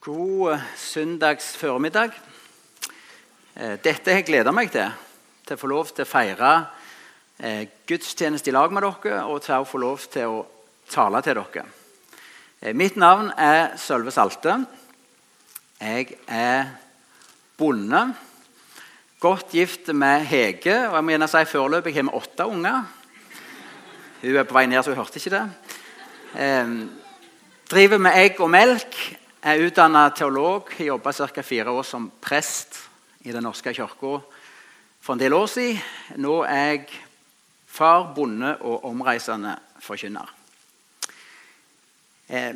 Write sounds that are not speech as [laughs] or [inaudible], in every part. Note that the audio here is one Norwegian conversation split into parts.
God eh, søndags formiddag. Eh, dette har jeg gleda meg til. Til å få lov til å feire eh, gudstjeneste i lag med dere og til å få lov til å tale til dere. Mitt navn er Sølve Salte. Jeg er bonde. Godt gift med Hege. og jeg må gjerne si Foreløpig har vi åtte unger. Hun er på vei ned, så hun hørte ikke det. Driver med egg og melk. Jeg er utdanna teolog. Jeg jobba ca. fire år som prest i Den norske kirka for en del år siden. Nå er jeg far, bonde og omreisende forkynner. Eh,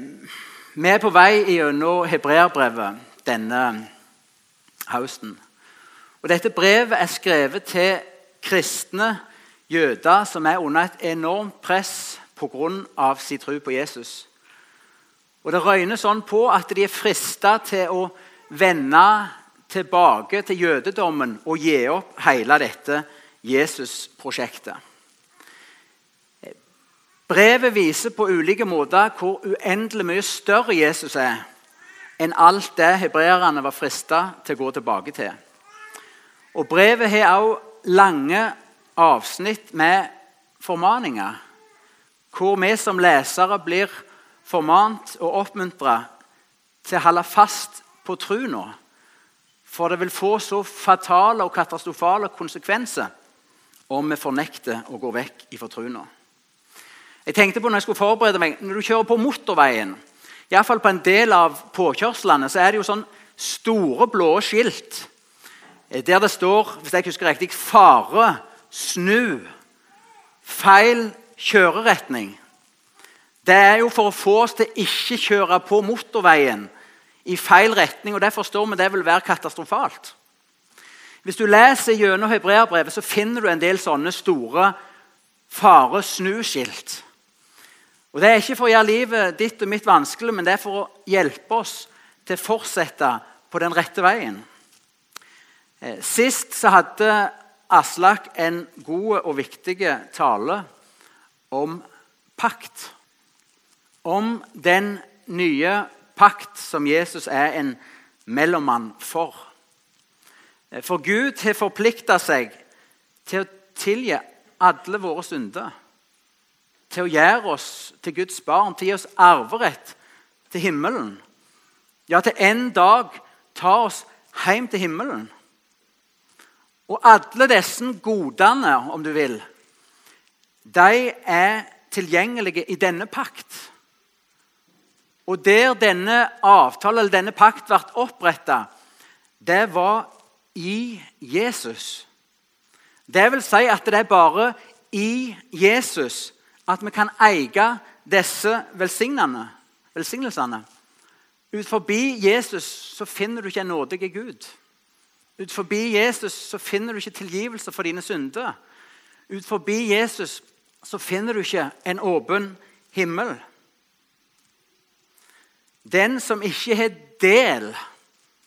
vi er på vei gjennom hebreerbrevet denne høsten. Og dette brevet er skrevet til kristne jøder som er under et enormt press pga. sin tro på Jesus. Og Det røyner sånn på at de er frista til å vende tilbake til jødedommen og gi opp hele dette Jesus-prosjektet. Brevet viser på ulike måter hvor uendelig mye større Jesus er enn alt det hebreerne var frista til å gå tilbake til. Og Brevet har også lange avsnitt med formaninger, hvor vi som lesere blir formant og oppmuntra til å holde fast på trua. For det vil få så fatale og katastrofale konsekvenser om vi fornekter å gå vekk ifra nå Jeg tenkte på når jeg skulle forberede meg, når du kjører på motorveien, i fall på en del av påkjørslene, så er det jo sånn store, blå skilt der det står hvis jeg husker riktig, 'Fare, snu', feil kjøreretning. Det er jo for å få oss til ikke kjøre på motorveien i feil retning. og Det forstår vi det vil være katastrofalt. Hvis du leser gjennom hebreerbrevet, så finner du en del sånne store fare-snu-skilt. Og Det er ikke for å gjøre livet ditt og mitt vanskelig, men det er for å hjelpe oss til å fortsette på den rette veien. Eh, sist så hadde Aslak en god og viktig tale om pakt om den nye pakt som Jesus er en mellommann for. For Gud har forplikta seg til å tilgi alle våre synder. Til å gjøre oss til Guds barn, til å gi oss arverett til himmelen. Ja, til en dag ta oss hjem til himmelen. Og alle disse godene, om du vil, de er tilgjengelige i denne pakt. Og der denne avtalen, eller denne pakt ble oppretta, det var i Jesus. Det vil si at det er bare i Jesus at vi kan eie disse velsignelsene. Ut forbi Jesus så finner du ikke en nådig Gud. Ut forbi Jesus så finner du ikke tilgivelse for dine synder. Ut forbi Jesus så finner du ikke en åpen himmel. Den som ikke har del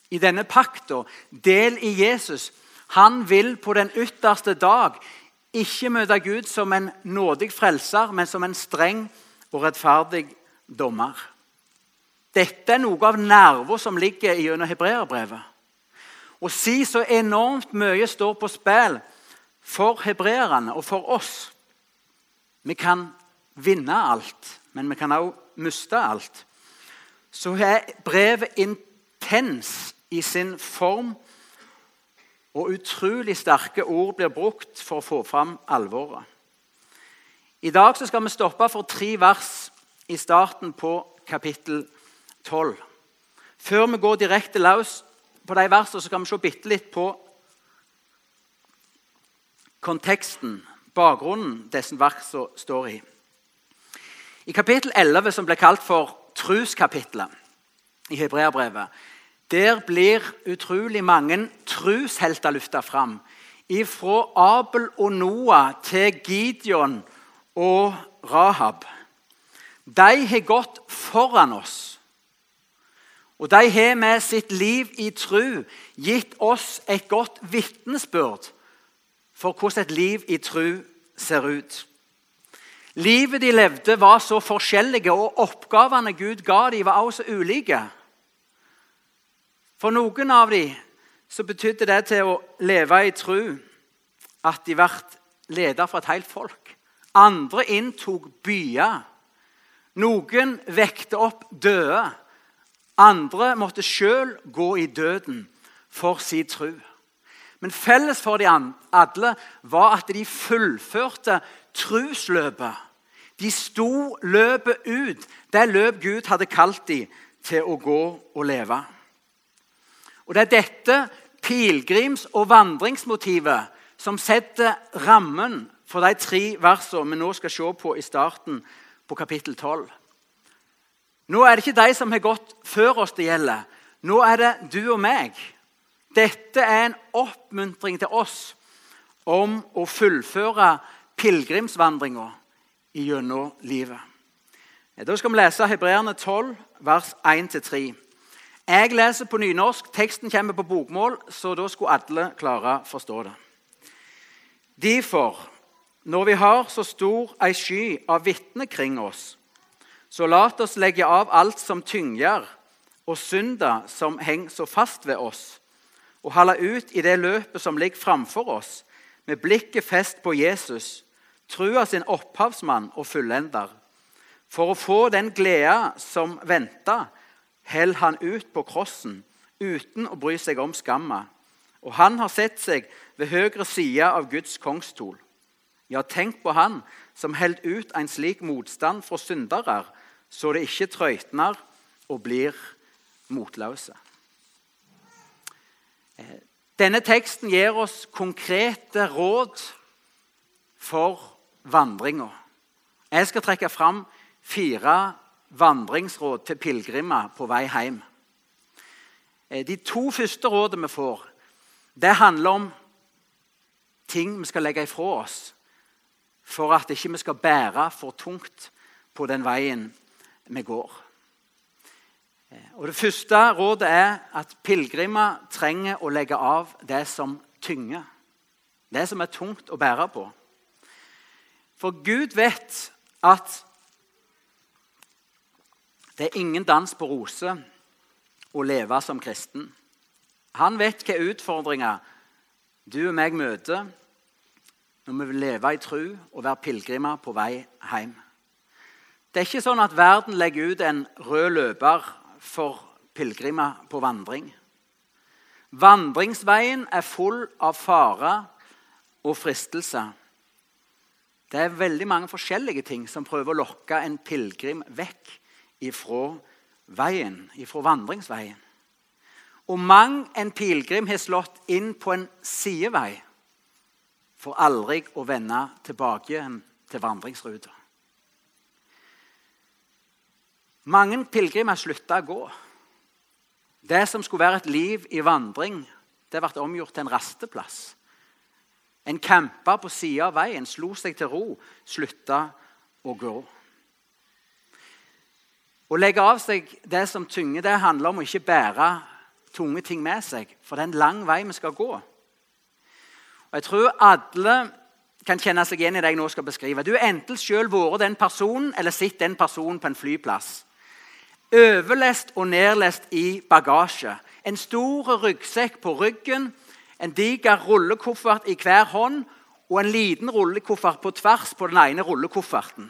i denne pakta, del i Jesus, han vil på den ytterste dag ikke møte Gud som en nådig frelser, men som en streng og rettferdig dommer. Dette er noe av nerven som ligger gjennom hebreerbrevet. Å si så enormt mye står på spill for hebreerne og for oss. Vi kan vinne alt, men vi kan også miste alt så er brevet intens i sin form, og utrolig sterke ord blir brukt for å få fram alvoret. I dag skal vi stoppe for tre vers i starten på kapittel 12. Før vi går direkte løs på de versene, så skal vi se bitte litt på konteksten, bakgrunnen disse versene står i. I kapittel 11, som ble kalt for truskapitlet i Hebreabrevet. Der blir utrolig mange trushelter løfta fram. Fra Abel og Noah til Gideon og Rahab. De har gått foran oss. Og de har med sitt liv i tru gitt oss et godt vitnesbyrd for hvordan et liv i tru ser ut. Livet de levde, var så forskjellige, og oppgavene Gud ga dem, var også ulike. For noen av dem så betydde det til å leve i tru at de ble leder for et helt folk. Andre inntok byer. Noen vekte opp døde. Andre måtte sjøl gå i døden for sin tru. Men felles for de alle var at de fullførte trusløpet. De sto løpet ut, det løp Gud hadde kalt dem til å gå og leve. Og Det er dette pilegrims- og vandringsmotivet som setter rammen for de tre versene vi nå skal se på i starten på kapittel 12. Nå er det ikke de som har gått før oss, det gjelder. Nå er det du og meg. Dette er en oppmuntring til oss om å fullføre pilegrimsvandringa gjennom livet. Da skal vi lese Hebreerne 12, vers 1-3. Jeg leser på nynorsk. Teksten kommer på bokmål, så da skulle alle klare å forstå det. Derfor, når vi har så stor ei sky av vitner kring oss, så lat oss legge av alt som tynger, og synda som henger så fast ved oss, og holde ut i det løpet som ligger framfor oss, med blikket fest på Jesus, trua sin opphavsmann og fullender. For å få den gleda som venta, held han ut på krossen uten å bry seg om skamma. Og han har sett seg ved høyre side av Guds kongstol. Ja, tenk på han som held ut en slik motstand fra syndere, så det ikke trøytner og blir motløse. Eh, denne teksten gir oss konkrete råd for vandringa. Jeg skal trekke fram fire vandringsråd til pilegrimer på vei hjem. Eh, de to første rådene vi får, det handler om ting vi skal legge ifra oss for at ikke vi skal bære for tungt på den veien vi går. Eh, og Det første rådet er at pilegrimer trenger å legge av det som tynger. Det som er tungt å bære på. For Gud vet at det er ingen dans på roser å leve som kristen. Han vet hvilke utfordringer du og meg møter når vi vil leve i tro og være pilegrimer på vei hjem. Det er ikke sånn at verden legger ut en rød løper for pilegrimer på vandring. Vandringsveien er full av farer og fristelser. Det er veldig mange forskjellige ting som prøver å lokke en pilegrim vekk ifra veien, ifra vandringsveien. Og mang en pilegrim har slått inn på en sidevei for aldri å vende tilbake til vandringsruta. Mange pilegrimer slutta å gå. Det som skulle være et liv i vandring, det ble omgjort til en rasteplass. En campa på sida av veien, slo seg til ro, slutta å gå. Å legge av seg det som tynger, det handler om å ikke bære tunge ting med seg. For det er en lang vei vi skal gå. Og Jeg tror alle kan kjenne seg igjen i det jeg nå skal beskrive. Du har enten selv vært den personen eller sett den personen på en flyplass. Overlest og nedlest i bagasje. En stor ryggsekk på ryggen en diger rullekoffert i hver hånd og en liten rullekoffert på tvers på den ene rullekofferten.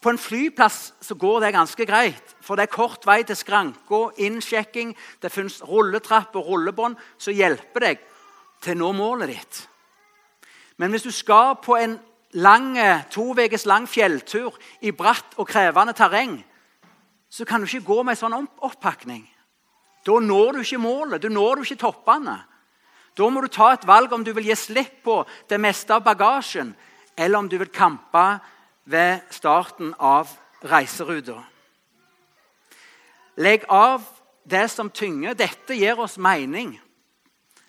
På en flyplass så går det ganske greit, for det er kort vei til skranka, innsjekking, det finnes rulletrapp og rullebånd som hjelper deg til å nå målet ditt. Men hvis du skal på en lang, to ukers lang fjelltur i bratt og krevende terreng, så kan du ikke gå med en sånn oppakning. Da når du ikke målet, du når du ikke toppene. Da må du ta et valg om du vil gi slipp på det meste av bagasjen, eller om du vil kampe ved starten av reiseruta. Legg av det som tynger. Dette gir oss mening.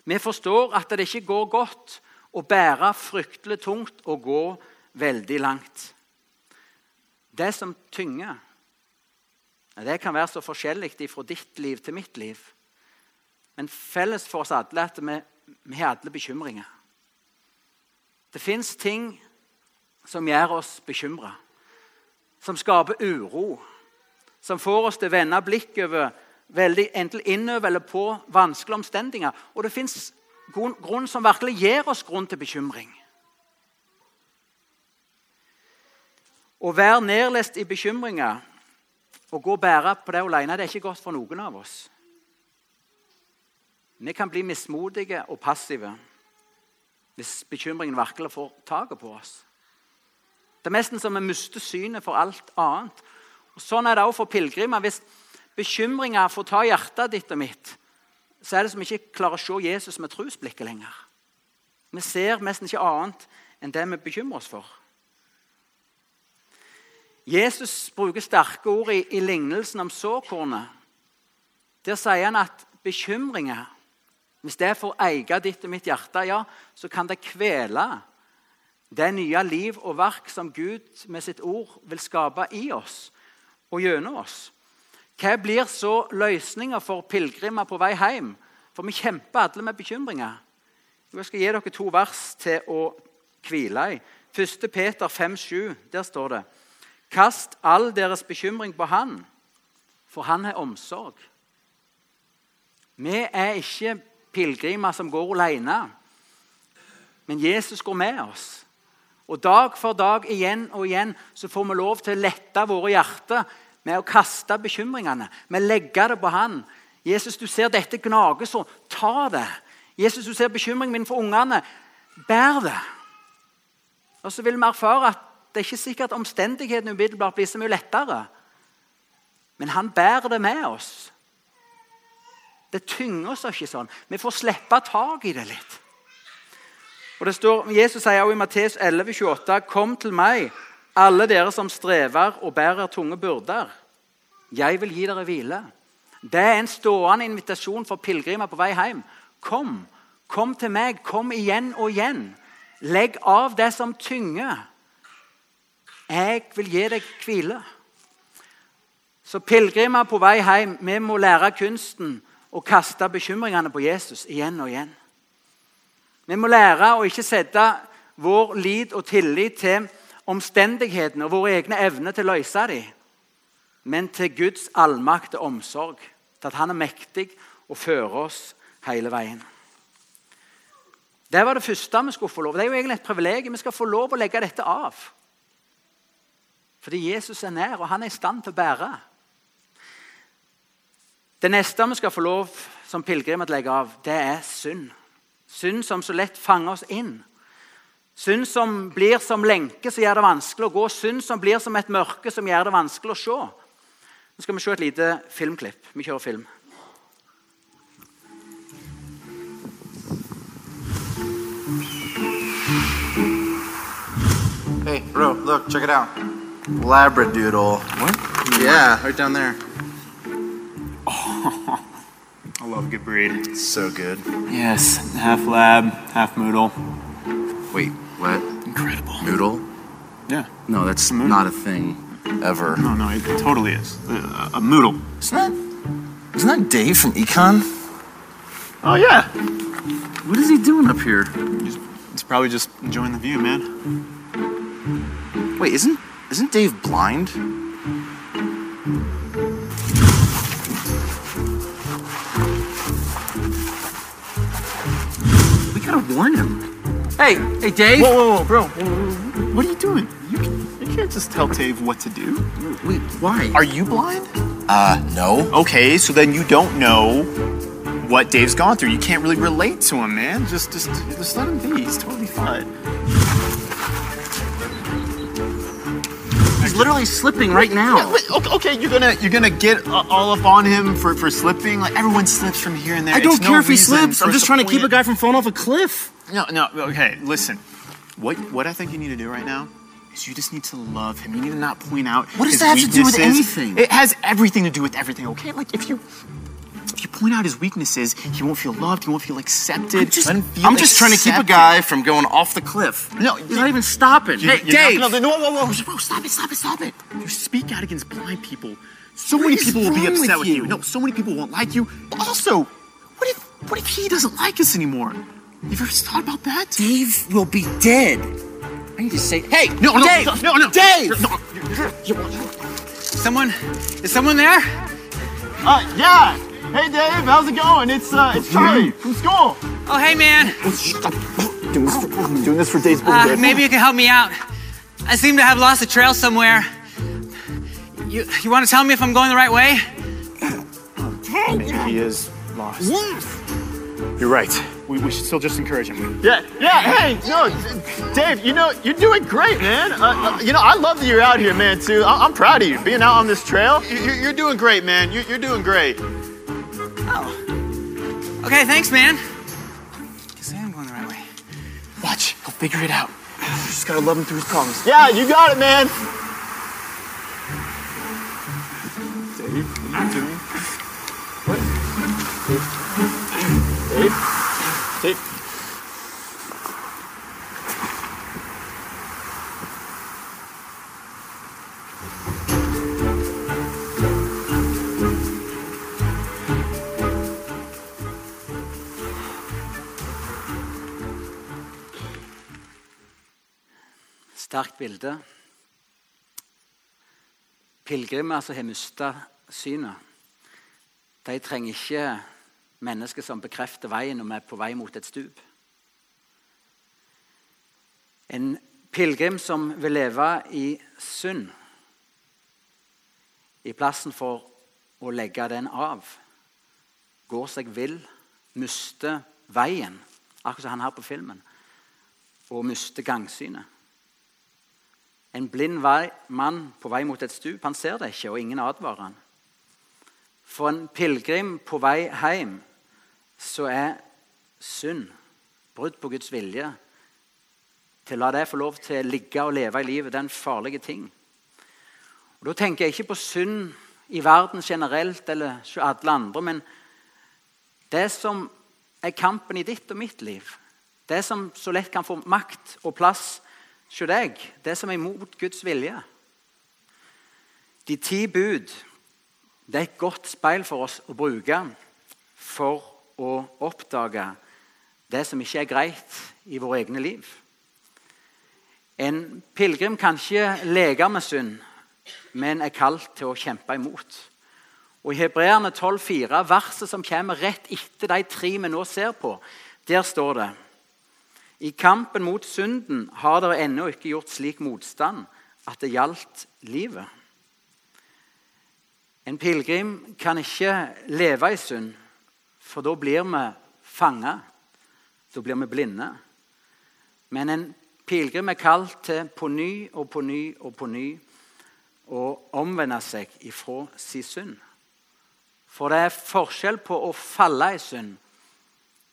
Vi forstår at det ikke går godt å bære fryktelig tungt og gå veldig langt. Det som tynger det kan være så forskjellig fra ditt liv til mitt liv. Men felles for oss alle er at vi, har alle bekymringer. Det fins ting som gjør oss bekymra, som skaper uro. Som får oss til å vende blikk over veldig enten innover eller på vanskelige omstendigheter. Og det fins grunn som virkelig gir oss grunn til bekymring. Å være nedlest i bekymringer og gå og bære på det alene det er ikke godt for noen av oss. Vi kan bli mismodige og passive hvis bekymringen virkelig får taket på oss. Det er nesten som vi mister synet for alt annet. Og Sånn er det også for pilegrimer. Hvis bekymringer får ta hjertet ditt og mitt, så er det som vi ikke klarer å se Jesus med trosblikket lenger. Vi ser nesten ikke annet enn det vi bekymrer oss for. Jesus bruker sterke ord i, i lignelsen om såkornet. Der sier han at bekymringer, hvis det får eie ditt og mitt hjerte, ja, så kan det kvele det nye liv og verk som Gud med sitt ord vil skape i oss og gjennom oss. Hva blir så løsninga for pilegrimer på vei hjem? For vi kjemper alle med bekymringer. Jeg skal gi dere to vers til å hvile i. 1. Peter 5,7. Der står det Kast all deres bekymring på Han, for Han har omsorg. Vi er ikke pilegrimer som går alene, men Jesus går med oss. Og Dag for dag igjen og igjen så får vi lov til å lette våre hjerter med å kaste bekymringene. Vi legger det på Han. Jesus, du ser dette gnager så ta det. Jesus, du ser bekymringen min for ungene. Bær det. Og så vil vi erfare at det er ikke sikkert omstendighetene umiddelbart blir så mye lettere. Men han bærer det med oss. Det tynger oss ikke sånn. Vi får slippe tak i det litt. Og det står, Jesus sier også i Matteus 11, 28, Kom til meg, alle dere som strever og bærer tunge byrder. Jeg vil gi dere hvile. Det er en stående invitasjon for pilegrimer på vei hjem. Kom, kom til meg. Kom igjen og igjen. Legg av det som tynger. Jeg vil gi deg hvile. Så pilegrimer på vei hjem, vi må lære kunsten å kaste bekymringene på Jesus igjen og igjen. Vi må lære å ikke sette vår lit og tillit til omstendighetene og våre egne evner til å løse dem, men til Guds allmakt og omsorg. Til at Han er mektig og fører oss hele veien. Det var det første vi skulle få lov Det er jo egentlig et privilegium. Vi skal få lov å legge dette av. Fordi Jesus er nær, og han er i stand til å bære. Det neste vi skal få lov som pilegrimer til å legge av, det er synd. Synd som så lett fanger oss inn. Synd som blir som lenke, som gjør det vanskelig å gå. Synd som blir som et mørke, som gjør det vanskelig å se. Nå skal vi se et lite filmklipp. Vi kjører film. Hey, bro, look, check it out. Labradoodle. What? Yeah, right down there. [laughs] I love good breed. So good. Yes, half lab, half Moodle. Wait, what? Incredible. Moodle? Yeah. No, that's not a thing ever. No, no, it totally is. Uh, a Moodle. Isn't that? Isn't that Dave from Econ? Oh yeah. What is he doing up here? He's, he's probably just enjoying the view, man. Wait, isn't isn't Dave blind? We gotta warn him. Hey, hey, Dave. Whoa, whoa, whoa, bro. Whoa, whoa, whoa. What are you doing? You, can, you can't just tell Dave what to do. Wait, why? Are you blind? uh, no. Okay, so then you don't know what Dave's gone through. You can't really relate to him, man. Just, just, just let him be. He's totally fine. He's literally slipping right now. wait, okay, okay, you're gonna you're gonna get all up on him for, for slipping. Like everyone slips from here and there. I don't It's no care if he slips. I'm just trying to keep a guy from falling off a cliff. No, no. Okay, listen. What what I think you need to do right now is you just need to love him. You need to not point out. What does that have to do with anything? It has everything to do with everything. Okay, like if you. If you point out his weaknesses, he won't feel loved. He won't feel accepted. I'm just, Let him feel I'm just trying to keep a guy from going off the cliff. No, he's not even stopping. You- hey, you're not Dave. gonna- no, whoa, whoa, whoa, bro, stop it, stop it, stop it. You speak out against blind people. So What many people will be upset with with you? you? No, so many people won't like you. Also, what if what if he doesn't like us anymore? You've ever thought about that? Dave will be dead. I need to say, hey, No, no, Dave, no, no, no. Dave. No, Someone, is someone there? Uh, yeah. Hey, Dave. How's it going? It's uh, it's Charlie from school. Oh, hey, man. Doing this for, doing this for Dave's Uh, maybe you can help me out. I seem to have lost the trail somewhere. You, you want to tell me if I'm going the right way? Maybe he is lost. You're right. We, we should still just encourage him. Yeah, yeah. Hey, no, Dave. You know you're doing great, man. Uh, uh, you know I love that you're out here, man. Too. I- I'm proud of you being out on this trail. You- You're, you're doing great, man. You're, you're doing great. Oh. Okay, thanks, man. Guess I am going the right way. Watch, he'll figure it out. You [sighs] just gotta love him through his problems. Yeah, you got it, man. Dave, what are you doing? What? Dave? Dave? Sterkt bilde. Pilegrimer som har mista synet, de trenger ikke mennesker som bekrefter veien når vi er på vei mot et stup. En pilegrim som vil leve i synd, i plassen for å legge den av, går seg vill, mister veien, akkurat som han her på filmen, og mister gangsynet. En blind vei, mann på vei mot et stup, han ser det ikke, og ingen advarer han. For en pilegrim på vei hjem så er synd, brudd på Guds vilje, til å la det få lov til å ligge og leve i livet, det er en farlig ting. Og Da tenker jeg ikke på synd i verden generelt eller hos alle andre, men det som er kampen i ditt og mitt liv. Det som så lett kan få makt og plass hos deg. Det som er imot Guds vilje. De ti bud det er et godt speil for oss å bruke for å oppdage det som ikke er greit i våre egne liv. En pilegrim kan ikke leke med synd, men er kalt til å kjempe imot. Og I Hebreerne 12,4, verset som kommer rett etter de tre vi nå ser på, der står det I kampen mot synden har dere ennå ikke gjort slik motstand at det gjaldt livet. En pilegrim kan ikke leve i synd, for da blir vi fanga. Da blir vi blinde. Men en pilegrim er kalt til på ny og på ny og på ny å omvende seg ifra sin synd. For det er forskjell på å falle i synd.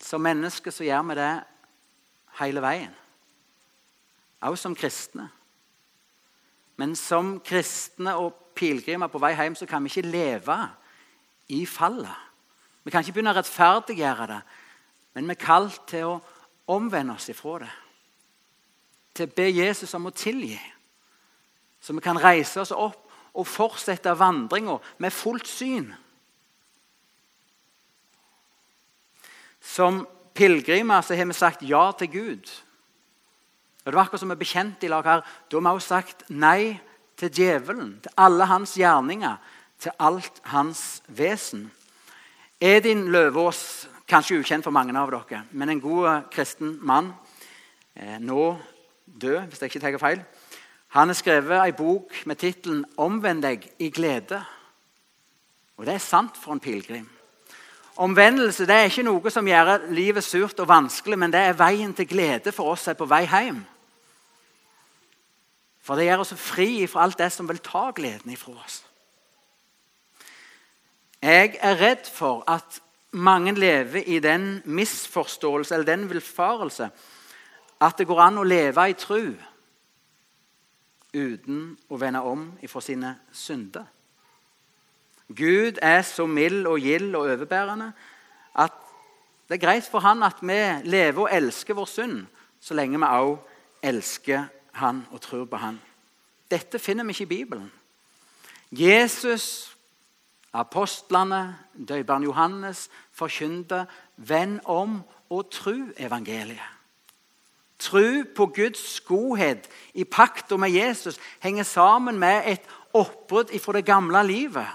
Som mennesker så gjør vi det hele veien. Også som kristne. Men som kristne og pilegrimer på vei hjem så kan vi ikke leve i fallet. Vi kan ikke begynne å rettferdiggjøre det, men vi er kalt til å omvende oss ifra det. Til å be Jesus om å tilgi. Så vi kan reise oss opp og fortsette vandringa med fullt syn. Som pilegrimer så har vi sagt ja til Gud. Og Det var akkurat som vi bekjent i lag her. Da har vi også sagt nei til djevelen, til alle hans gjerninger, til alt hans vesen. Edin Løvaas, kanskje ukjent for mange av dere, men en god kristen mann, eh, nå død, hvis jeg ikke tar feil, han har skrevet en bok med tittelen 'Omvend deg i glede'. Og det er sant for en pilegrim. Omvendelse det er ikke noe som gjør livet surt og vanskelig, men det er veien til glede for oss som er på vei hjem. For det gjør oss fri fra alt det som vil ta gleden ifra oss. Jeg er redd for at mange lever i den misforståelse eller den villfarelse at det går an å leve i tru uten å vende om ifra sine synder. Gud er så mild og gild og overbærende at det er greit for han at vi lever og elsker vår synd, så lenge vi også elsker han og tror på han. Dette finner vi ikke i Bibelen. Jesus, apostlene, døperen Johannes forkynte 'venn om og tru evangeliet'. Tru på Guds godhet i pakta med Jesus henger sammen med et oppbrudd fra det gamle livet.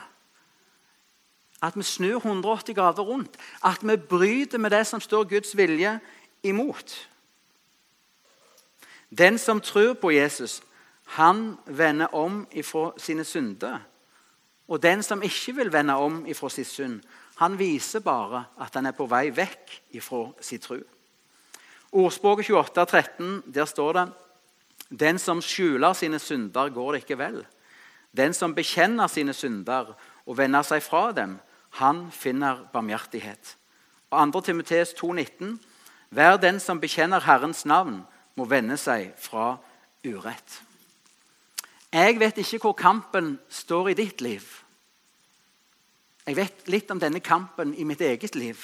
At vi snur 180 grader rundt. At vi bryter med det som står Guds vilje imot. Den som tror på Jesus, han vender om ifra sine synder. Og den som ikke vil vende om ifra sin synd, han viser bare at han er på vei vekk ifra sin tro. Ordspråket 28, 13, der står det Den som skjuler sine synder, går det ikke vel. Den som bekjenner sine synder og vender seg fra dem, han finner barmhjertighet. Og 2. Timoteus 2,19.: Hver den som bekjenner Herrens navn, må vende seg fra urett. Jeg vet ikke hvor kampen står i ditt liv. Jeg vet litt om denne kampen i mitt eget liv.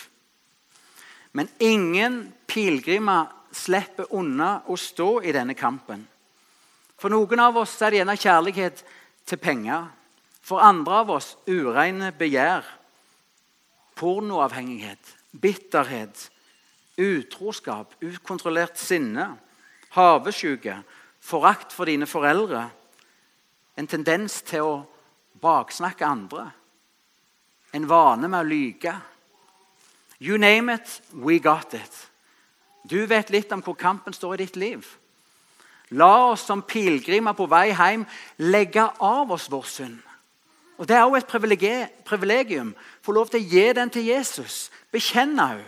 Men ingen pilegrimer slipper unna å stå i denne kampen. For noen av oss er det gjerne kjærlighet til penger. For andre av oss ureine begjær, pornoavhengighet, bitterhet, utroskap, ukontrollert sinne, havesjuke, forakt for dine foreldre, en tendens til å baksnakke andre, en vane med å lyge. You name it, we got it. Du vet litt om hvor kampen står i ditt liv. La oss som pilegrimer på vei hjem legge av oss vår synd. Og Det er også et privilegium. Få lov til å gi den til Jesus. Bekjenne henne.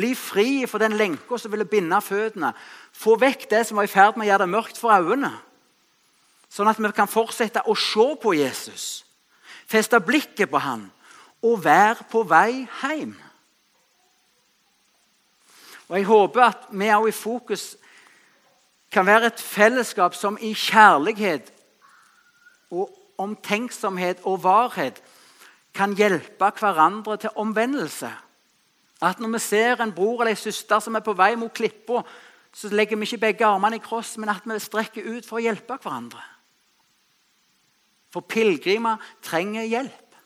Bli fri for den lenka som ville binde føttene. Få vekk det som var i ferd med å gjøre det mørkt for øynene. Sånn at vi kan fortsette å se på Jesus, feste blikket på han og være på vei hjem. Og Jeg håper at vi også i fokus kan være et fellesskap som i kjærlighet og omtenksomhet og varhet kan hjelpe hverandre til omvendelse. At når vi ser en bror eller en søster som er på vei mot klippa, så legger vi ikke begge armene i kross, men at vi strekker ut for å hjelpe hverandre. For pilegrimer trenger hjelp.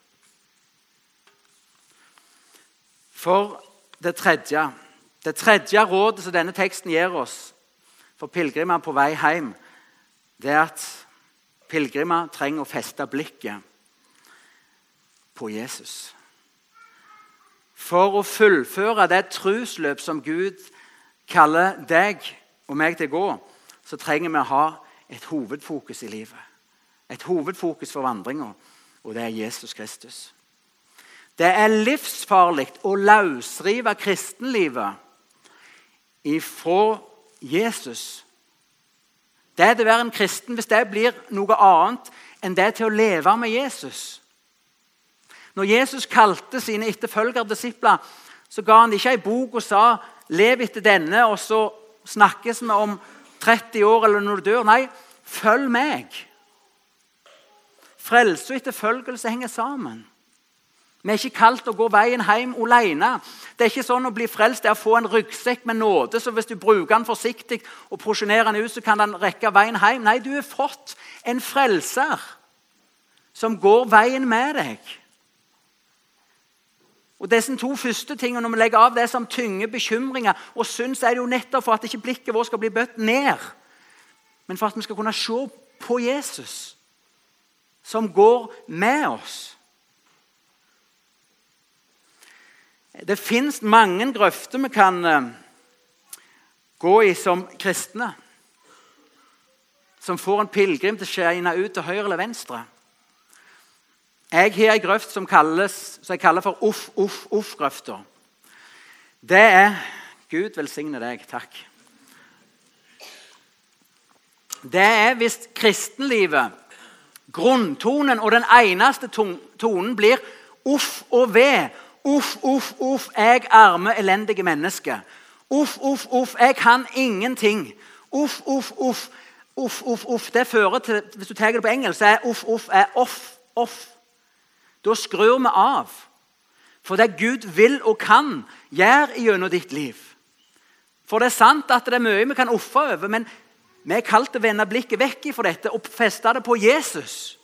For det tredje Det tredje rådet som denne teksten gir oss, for pilegrimer på vei hjem, det er at pilegrimer trenger å feste blikket på Jesus. For å fullføre det trusløp som Gud kaller deg og meg til å gå, så trenger vi å ha et hovedfokus i livet. Et hovedfokus for vandringa, og det er Jesus Kristus. Det er livsfarlig å løsrive kristenlivet ifra Jesus. Det er det å være en kristen hvis det blir noe annet enn det til å leve med Jesus. Når Jesus kalte sine etterfølgere disipler, så ga han ikke ei bok og sa 'lev etter denne', og så snakkes vi om 30 år eller når du dør. Nei, følg meg. Frelse og etterfølgelse henger sammen. Vi er ikke kalt å gå veien hjem alene. Det er ikke sånn å bli frelst det er å få en ryggsekk med nåde, så hvis du bruker den forsiktig og prosjonerer den ut, så kan den rekke veien hjem. Nei, du har fått en frelser som går veien med deg. Og disse to første tingene, Når vi legger av det som tynger bekymringer og synd, så er det jo nettopp for at ikke blikket vårt skal bli bøtt ned, men for at vi skal kunne se på Jesus, som går med oss. Det fins mange grøfter vi kan eh, gå i som kristne. Som får en pilegrim til å skeine ut til høyre eller venstre. Jeg har ei grøft som, kalles, som jeg kaller for uff, uff, uff-grøfta. Det er Gud velsigne deg. Takk. Det er hvis kristenlivet, grunntonen og den eneste tonen blir uff og ved Uff, uff, uff, jeg arme, elendige menneske. Uff, uff, uff, jeg kan ingenting. Uff, uff, uff. Uff, uff, uff. Det fører til, Hvis du tar det på engelsk, så er uff, uff er off, off. Da skrur vi av. For det Gud vil og kan gjøre gjennom ditt liv. For det er sant at det er mye vi kan ofre over, men vi er kalt å vende blikket vekk fra dette og feste det på Jesus.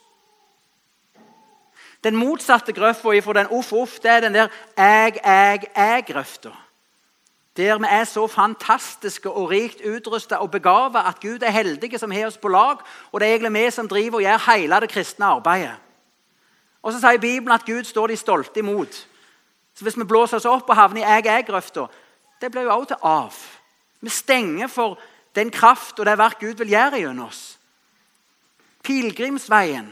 Den motsatte grøfta fra den uff-uff, det er den der jeg-jeg-jeg-grøfta. Der vi er så fantastiske og rikt utrusta og begava at Gud er heldige som har oss på lag. Og det er egentlig vi som driver og gjør hele det kristne arbeidet. Og så sier Bibelen at Gud står de stolte imot. Så hvis vi blåser oss opp og havner i jeg-jeg-grøfta, det blir jo også til av. Vi stenger for den kraft og det verk Gud vil gjøre gjennom oss. Pilegrimsveien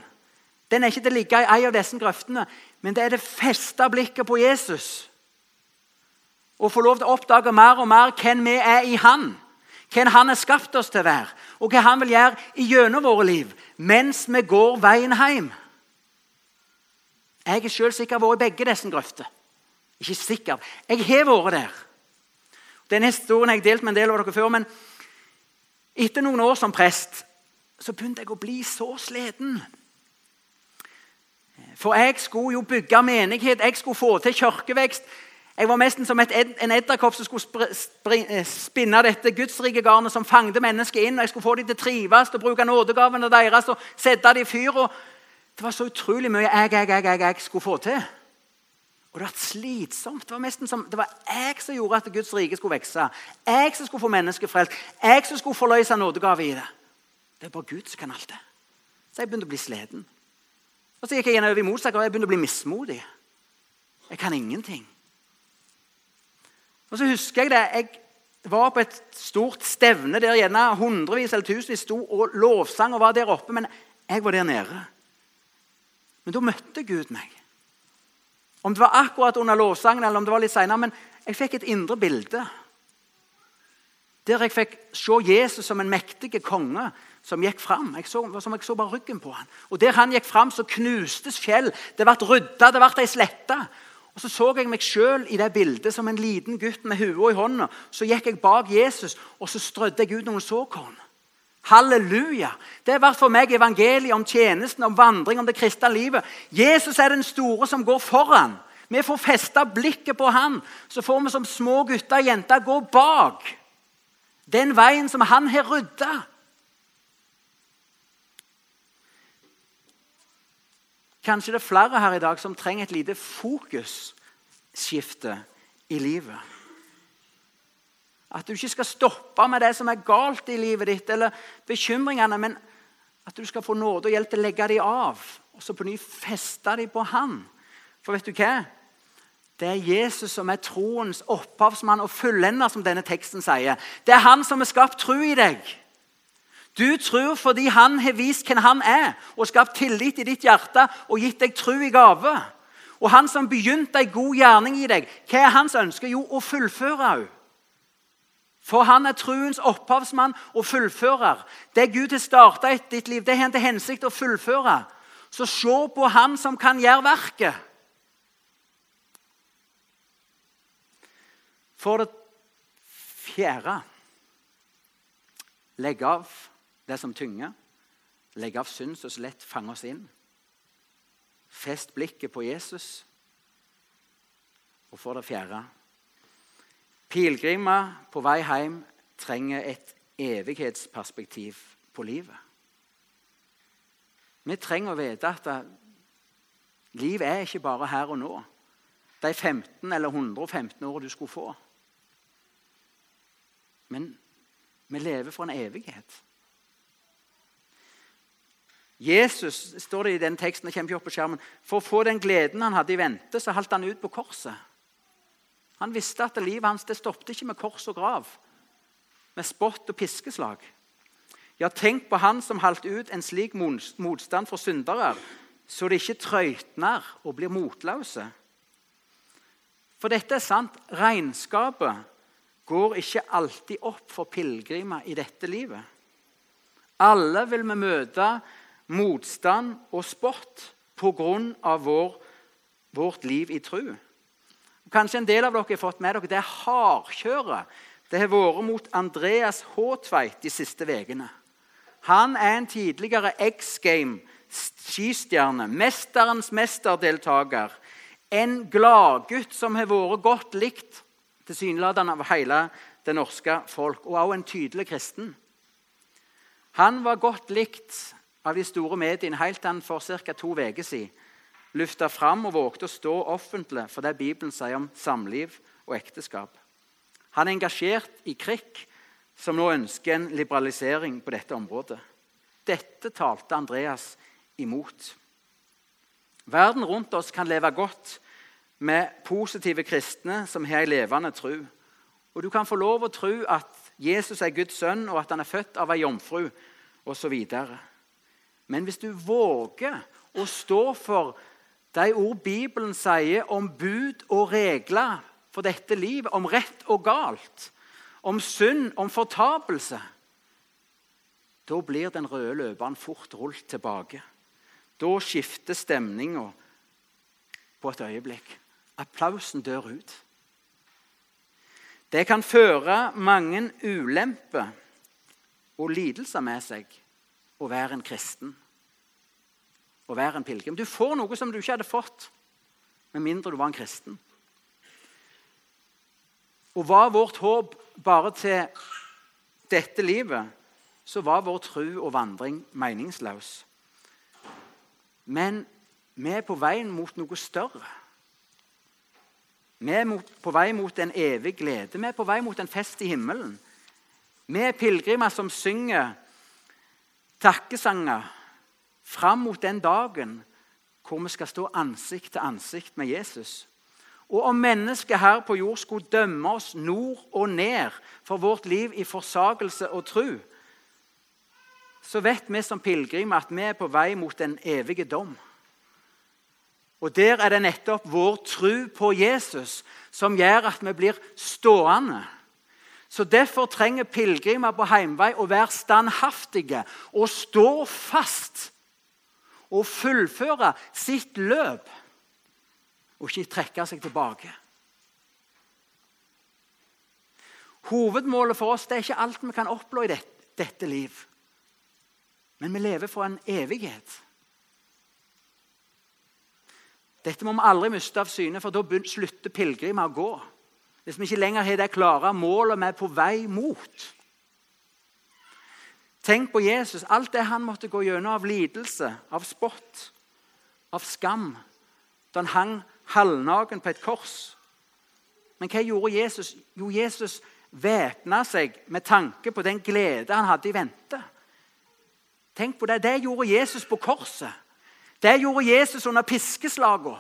den er ikke til å ligge i ei av disse grøftene, men det er det festa blikket på Jesus. Å få lov til å oppdage mer og mer hvem vi er i Han. Hvem Han har skapt oss til å være, og hva Han vil gjøre gjennom våre liv mens vi går veien hjem. Jeg er sjøl sikkert vært i begge disse grøftene. Ikke sikker. Jeg har vært der. Denne historien har jeg delt med en del av dere før. Men etter noen år som prest så begynte jeg å bli så sliten. For jeg skulle jo bygge menighet, jeg skulle få til kirkevekst. Jeg var nesten som et, en edderkopp som skulle eh, spinne dette gudsrikegarnet som fangte mennesker inn. og Jeg skulle få dem til å trives og bruke nådegavene deres og sette dem i fyr. Og det var så utrolig mye jeg, jeg, jeg, jeg, jeg skulle få til. Og det var slitsomt. Det var, nesten som, det var jeg som gjorde at Guds rike skulle vokse. Jeg som skulle få mennesker frelst. Jeg som skulle forløse nådegave i det. Det er bare Gud som kan alt det. Så jeg begynte å bli sliten. Og så gikk jeg igjen over i motsatt, og jeg begynte å bli mismodig. Jeg kan ingenting. Og så husker jeg det. Jeg var på et stort stevne der gjerne hundrevis eller tusenvis sto og lovsang og var der oppe, men jeg var der nede. Men da møtte Gud meg. Om det var akkurat under lovsangen eller om det var litt senere, men jeg fikk et indre bilde. Der jeg fikk se Jesus som en mektig konge som gikk fram. Jeg så, som jeg så bare ryggen på han. Og Der han gikk fram, så knustes fjell. Det ble rydda, det ble ei slette. Og Så så jeg meg sjøl i det bildet som en liten gutt med hodet i hånda. Så gikk jeg bak Jesus, og så strødde jeg ut noen såkorn. Halleluja! Det vært for meg evangeliet om tjenesten, om vandring, om det kristne livet. Jesus er den store som går foran. Vi får festa blikket på han. Så får vi som små gutter og jenter gå bak den veien som han har rydda. Kanskje det er flere her i dag som trenger et lite fokusskifte i livet. At du ikke skal stoppe med det som er galt i livet ditt, eller bekymringene, men at du skal få nåde og hjelp til å legge dem av og så på ny feste dem på Han. For vet du hva? Det er Jesus som er troens opphavsmann og fullender, som denne teksten sier. Det er han som har skapt tro i deg. Du tror fordi han har vist hvem han er, og skapt tillit i ditt hjerte og gitt deg tro i gave. Og han som begynte en god gjerning i deg, hva er hans ønske? Jo, å fullføre henne. For han er truens opphavsmann og fullfører. Det Gud har starta i ditt liv, det har han til hensikt å fullføre. Så se på han som kan gjøre verket. For det fjerde legg av det som tynger. Legge av synd som så lett fanger oss inn. Fest blikket på Jesus. Og for det fjerde Pilegrimer på vei hjem trenger et evighetsperspektiv på livet. Vi trenger å vite at livet er ikke bare her og nå. De 15 eller 115 årene du skulle få. Men vi lever for en evighet. Jesus står det i den teksten, det kommer ikke opp på skjermen, for å få den gleden han hadde i vente, så holdt han ut på korset. Han visste at livet hans det stoppet ikke med kors og grav, med spott og piskeslag. Ja, tenk på han som holdt ut en slik motstand for syndere, så de ikke trøytner og blir motløse. For dette er sant. Regnskapet går ikke alltid opp for pilegrimer i dette livet. Alle vil vi møte motstand og spott pga. Vår, vårt liv i tru. Kanskje en del av dere har fått med dere det hardkjøret det har vært mot Andreas Håtveit de siste ukene. Han er en tidligere X Game-skistjerne, mesterens mesterdeltaker. En gladgutt som har vært godt likt tilsynelatende av hele det norske folk, og også en tydelig kristen. Han var godt likt av de store mediene helt til han for ca. to uker siden løfta fram og vågte å stå offentlig for det Bibelen sier om samliv og ekteskap. Han er engasjert i KRIK, som nå ønsker en liberalisering på dette området. Dette talte Andreas imot. Verden rundt oss kan leve godt med positive kristne som har ei levende tru. Og du kan få lov å tro at Jesus er Guds sønn, og at han er født av ei jomfru osv. Men hvis du våger å stå for de ord Bibelen sier om bud og regler for dette livet, om rett og galt, om synd, om fortapelse Da blir den røde løperen fort rullet tilbake. Da skifter stemninga på et øyeblikk. Applausen dør ut. Det kan føre mange ulemper og lidelser med seg å være en kristen, å være en pilegrim. Du får noe som du ikke hadde fått med mindre du var en kristen. Og var vårt håp bare til dette livet, så var vår tro og vandring meningsløs. Men vi er på vei mot noe større. Vi er på vei mot en evig glede. Vi er på vei mot en fest i himmelen. Vi er pilegrimer som synger takkesanger fram mot den dagen hvor vi skal stå ansikt til ansikt med Jesus. Og om mennesket her på jord skulle dømme oss nord og ned for vårt liv i forsagelse og tru, så vet vi som pilegrimer at vi er på vei mot den evige dom. Og Der er det nettopp vår tru på Jesus som gjør at vi blir stående. Så Derfor trenger pilegrimer på heimvei å være standhaftige og stå fast og fullføre sitt løp og ikke trekke seg tilbake. Hovedmålet for oss det er ikke alt vi kan oppnå i dette, liv. Men vi lever for en evighet. Dette må vi aldri miste av syne, for da slutter pilegrimer å gå. Hvis vi ikke lenger har det klare målet vi er på vei mot. Tenk på Jesus, alt det han måtte gå gjennom av lidelse, av spott, av skam, da han hang halvnaken på et kors. Men hva gjorde Jesus? Jo, Jesus væpna seg med tanke på den glede han hadde i vente. Tenk på Det Det gjorde Jesus på korset. Det gjorde Jesus under piskeslagene.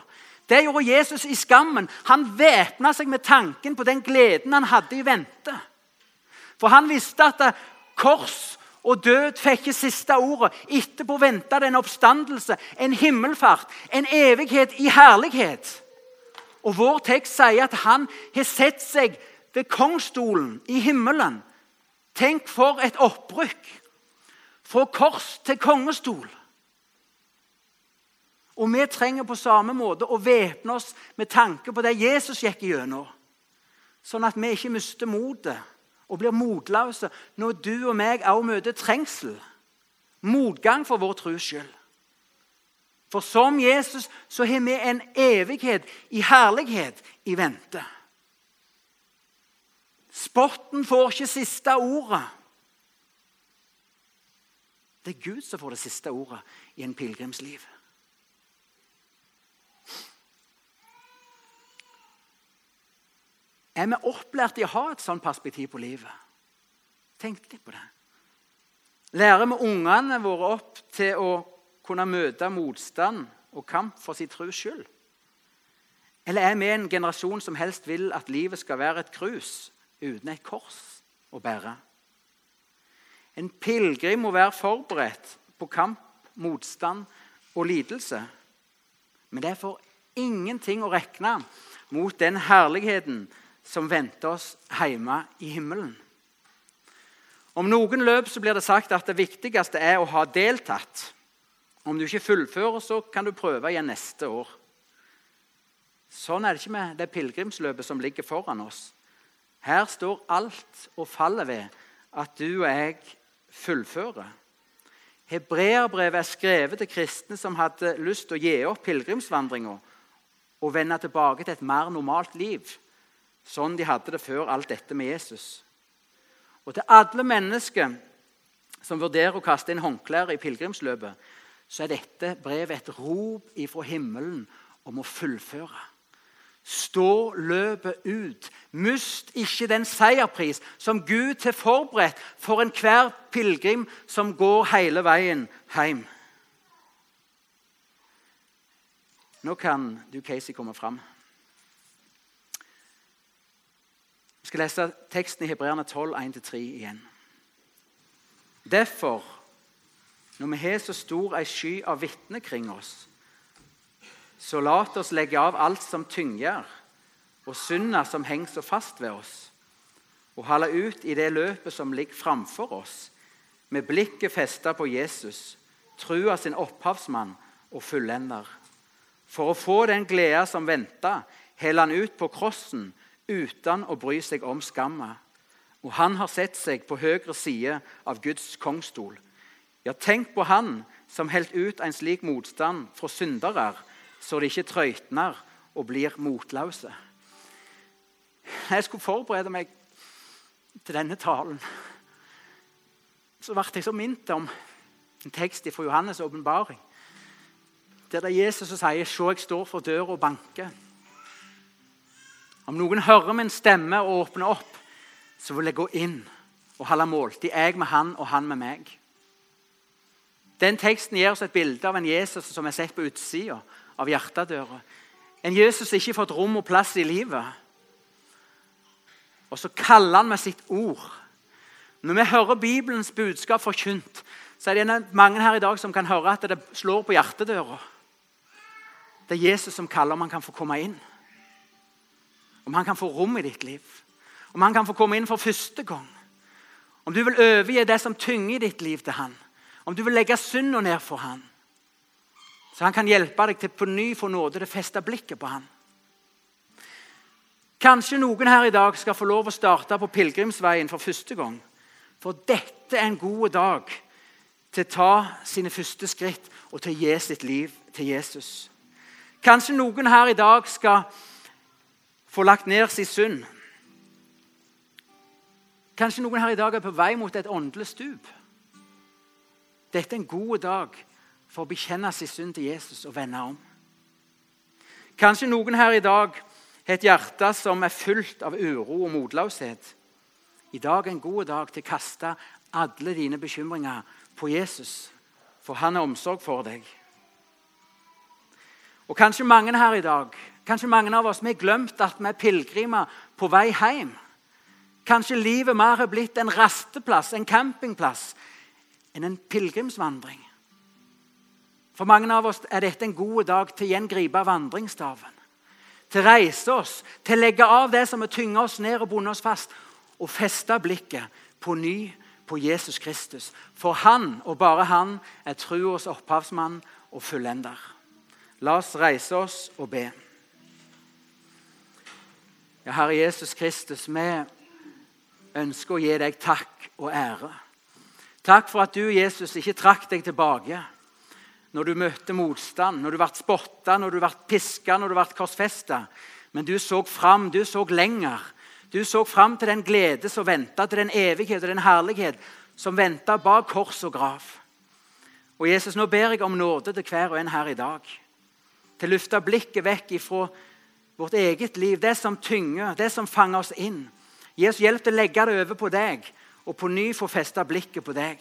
Det gjorde Jesus i skammen. Han væpna seg med tanken på den gleden han hadde i vente. For han visste at kors og død fikk ikke siste ordet. Etterpå venta det en oppstandelse, en himmelfart, en evighet i herlighet. Og Vår tekst sier at han har sett seg ved kongsstolen i himmelen. Tenk for et opprykk! Fra kors til kongestol. Og vi trenger på samme måte å væpne oss med tanke på det Jesus gikk gjennom. Sånn at vi ikke mister motet og blir motløse når du og meg også møter trengsel. Motgang for vår tros skyld. For som Jesus så har vi en evighet i herlighet i vente. Spotten får ikke siste ordet. Det er Gud som får det siste ordet i en pilegrims liv. Er vi opplært i å ha et sånt perspektiv på livet? Tenk litt på det. Lærer vi ungene våre opp til å kunne møte motstand og kamp for sin tros skyld? Eller er vi en generasjon som helst vil at livet skal være et krus uten et kors å bære? En pilegrim må være forberedt på kamp, motstand og lidelse. Men det er for ingenting å regne mot den herligheten som venter oss hjemme i himmelen. Om noen løp så blir det sagt at det viktigste er å ha deltatt. Om du ikke fullfører, så kan du prøve igjen neste år. Sånn er det ikke med det pilegrimsløpet som ligger foran oss. Her står alt og faller ved at du og jeg fullfører. Hebreerbrevet er skrevet til kristne som hadde lyst til å gi opp pilegrimsvandringa og vende tilbake til et mer normalt liv sånn de hadde det før alt dette med Jesus. Og til alle mennesker som vurderer å kaste inn håndklær i pilegrimsløpet, så er dette brevet et rop ifra himmelen om å fullføre. Stå løpet ut. Mist ikke den seierpris som Gud har forberedt for enhver pilegrim som går hele veien hjem. Nå kan du, Casey, komme fram. Vi skal lese teksten i Hebreerne 12, 1-3 igjen. Derfor, når vi har så stor ei sky av vitner kring oss, så la oss legge av alt som tynger, og synda som henger så fast ved oss, og holde ut i det løpet som ligger framfor oss, med blikket festa på Jesus, trua sin opphavsmann og fullender. For å få den gleda som venta, held han ut på krossen uten å bry seg om skamma. Og han har sett seg på høyre side av Guds kongstol. Ja, tenk på han som holdt ut en slik motstand fra syndere, så de ikke trøytner og blir motløse. Jeg skulle forberede meg til denne talen. Så ble jeg så minnet om en tekst fra Johannes' åpenbaring. Der det er Jesus som sier 'Se, jeg står for døra og banker'. Om noen hører min stemme og åpner opp, så vil jeg gå inn og holde måltid, jeg med han og han med meg. Den teksten gir oss et bilde av en Jesus som er sett på utsida av hjertedøra. En Jesus som ikke har fått rom og plass i livet. Og så kaller han med sitt ord. Når vi hører Bibelens budskap forkynt, så er det mange her i dag som kan høre at det slår på hjertedøra. Det er Jesus som kaller om han kan få komme inn. Om han kan få rom i ditt liv. Om han kan få komme inn for første gang. Om du vil overgi det som tynger i ditt liv, til han. Om du vil legge synda ned for han. Så han kan hjelpe deg til på ny få nåde til å feste blikket på han. Kanskje noen her i dag skal få lov å starte på pilegrimsveien for første gang. For dette er en god dag til å ta sine første skritt og til å gi sitt liv til Jesus. Kanskje noen her i dag skal få lagt ned sin synd. Kanskje noen her i dag er på vei mot et åndelig stup. Dette er en god dag for å bekjenne sin synd til Jesus og vende om. Kanskje noen her i dag har et hjerte som er fullt av uro og motløshet. I dag er en god dag til å kaste alle dine bekymringer på Jesus, for han har omsorg for deg. Og Kanskje mange her i dag kanskje mange av oss, vi har glemt at vi er pilegrimer på vei hjem. Kanskje livet mer har blitt en rasteplass, en campingplass, enn en pilegrimsvandring. For mange av oss er dette en god dag til å gjengripe vandringsstaven. Til å reise oss, til å legge av det som har tynget oss ned og bundet oss fast, og feste blikket på ny på Jesus Kristus. For han, og bare han, er troens opphavsmann og fullender. La oss reise oss og be. Ja, Herre Jesus Kristus, vi ønsker å gi deg takk og ære. Takk for at du, Jesus, ikke trakk deg tilbake når du møtte motstand, når du ble spotta, når du ble piska, når du ble korsfesta. Men du så fram, du så lenger. Du så fram til den glede som venta, til den evighet og den herlighet som venta bak kors og grav. Og Jesus, Nå ber jeg om nåde til hver og en her i dag. Til å løfte blikket vekk ifra vårt eget liv, det som tynger, det som fanger oss inn. Jesus, hjelp til å legge det over på deg og på ny få festa blikket på deg.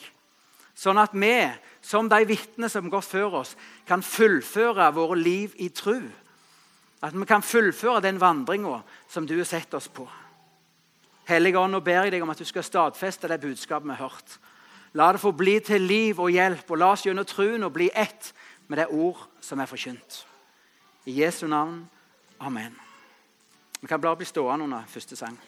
Sånn at vi, som de vitnene som går før oss, kan fullføre våre liv i tru. At vi kan fullføre den vandringa som du har sett oss på. Hellige Ånd, nå ber jeg deg om at du skal stadfeste det budskapet vi har hørt. La det få bli til liv og hjelp, og la oss gjennom troen bli ett med det ord som er forkynt. I Jesu navn. Amen. Vi kan bare bli stående under første sang.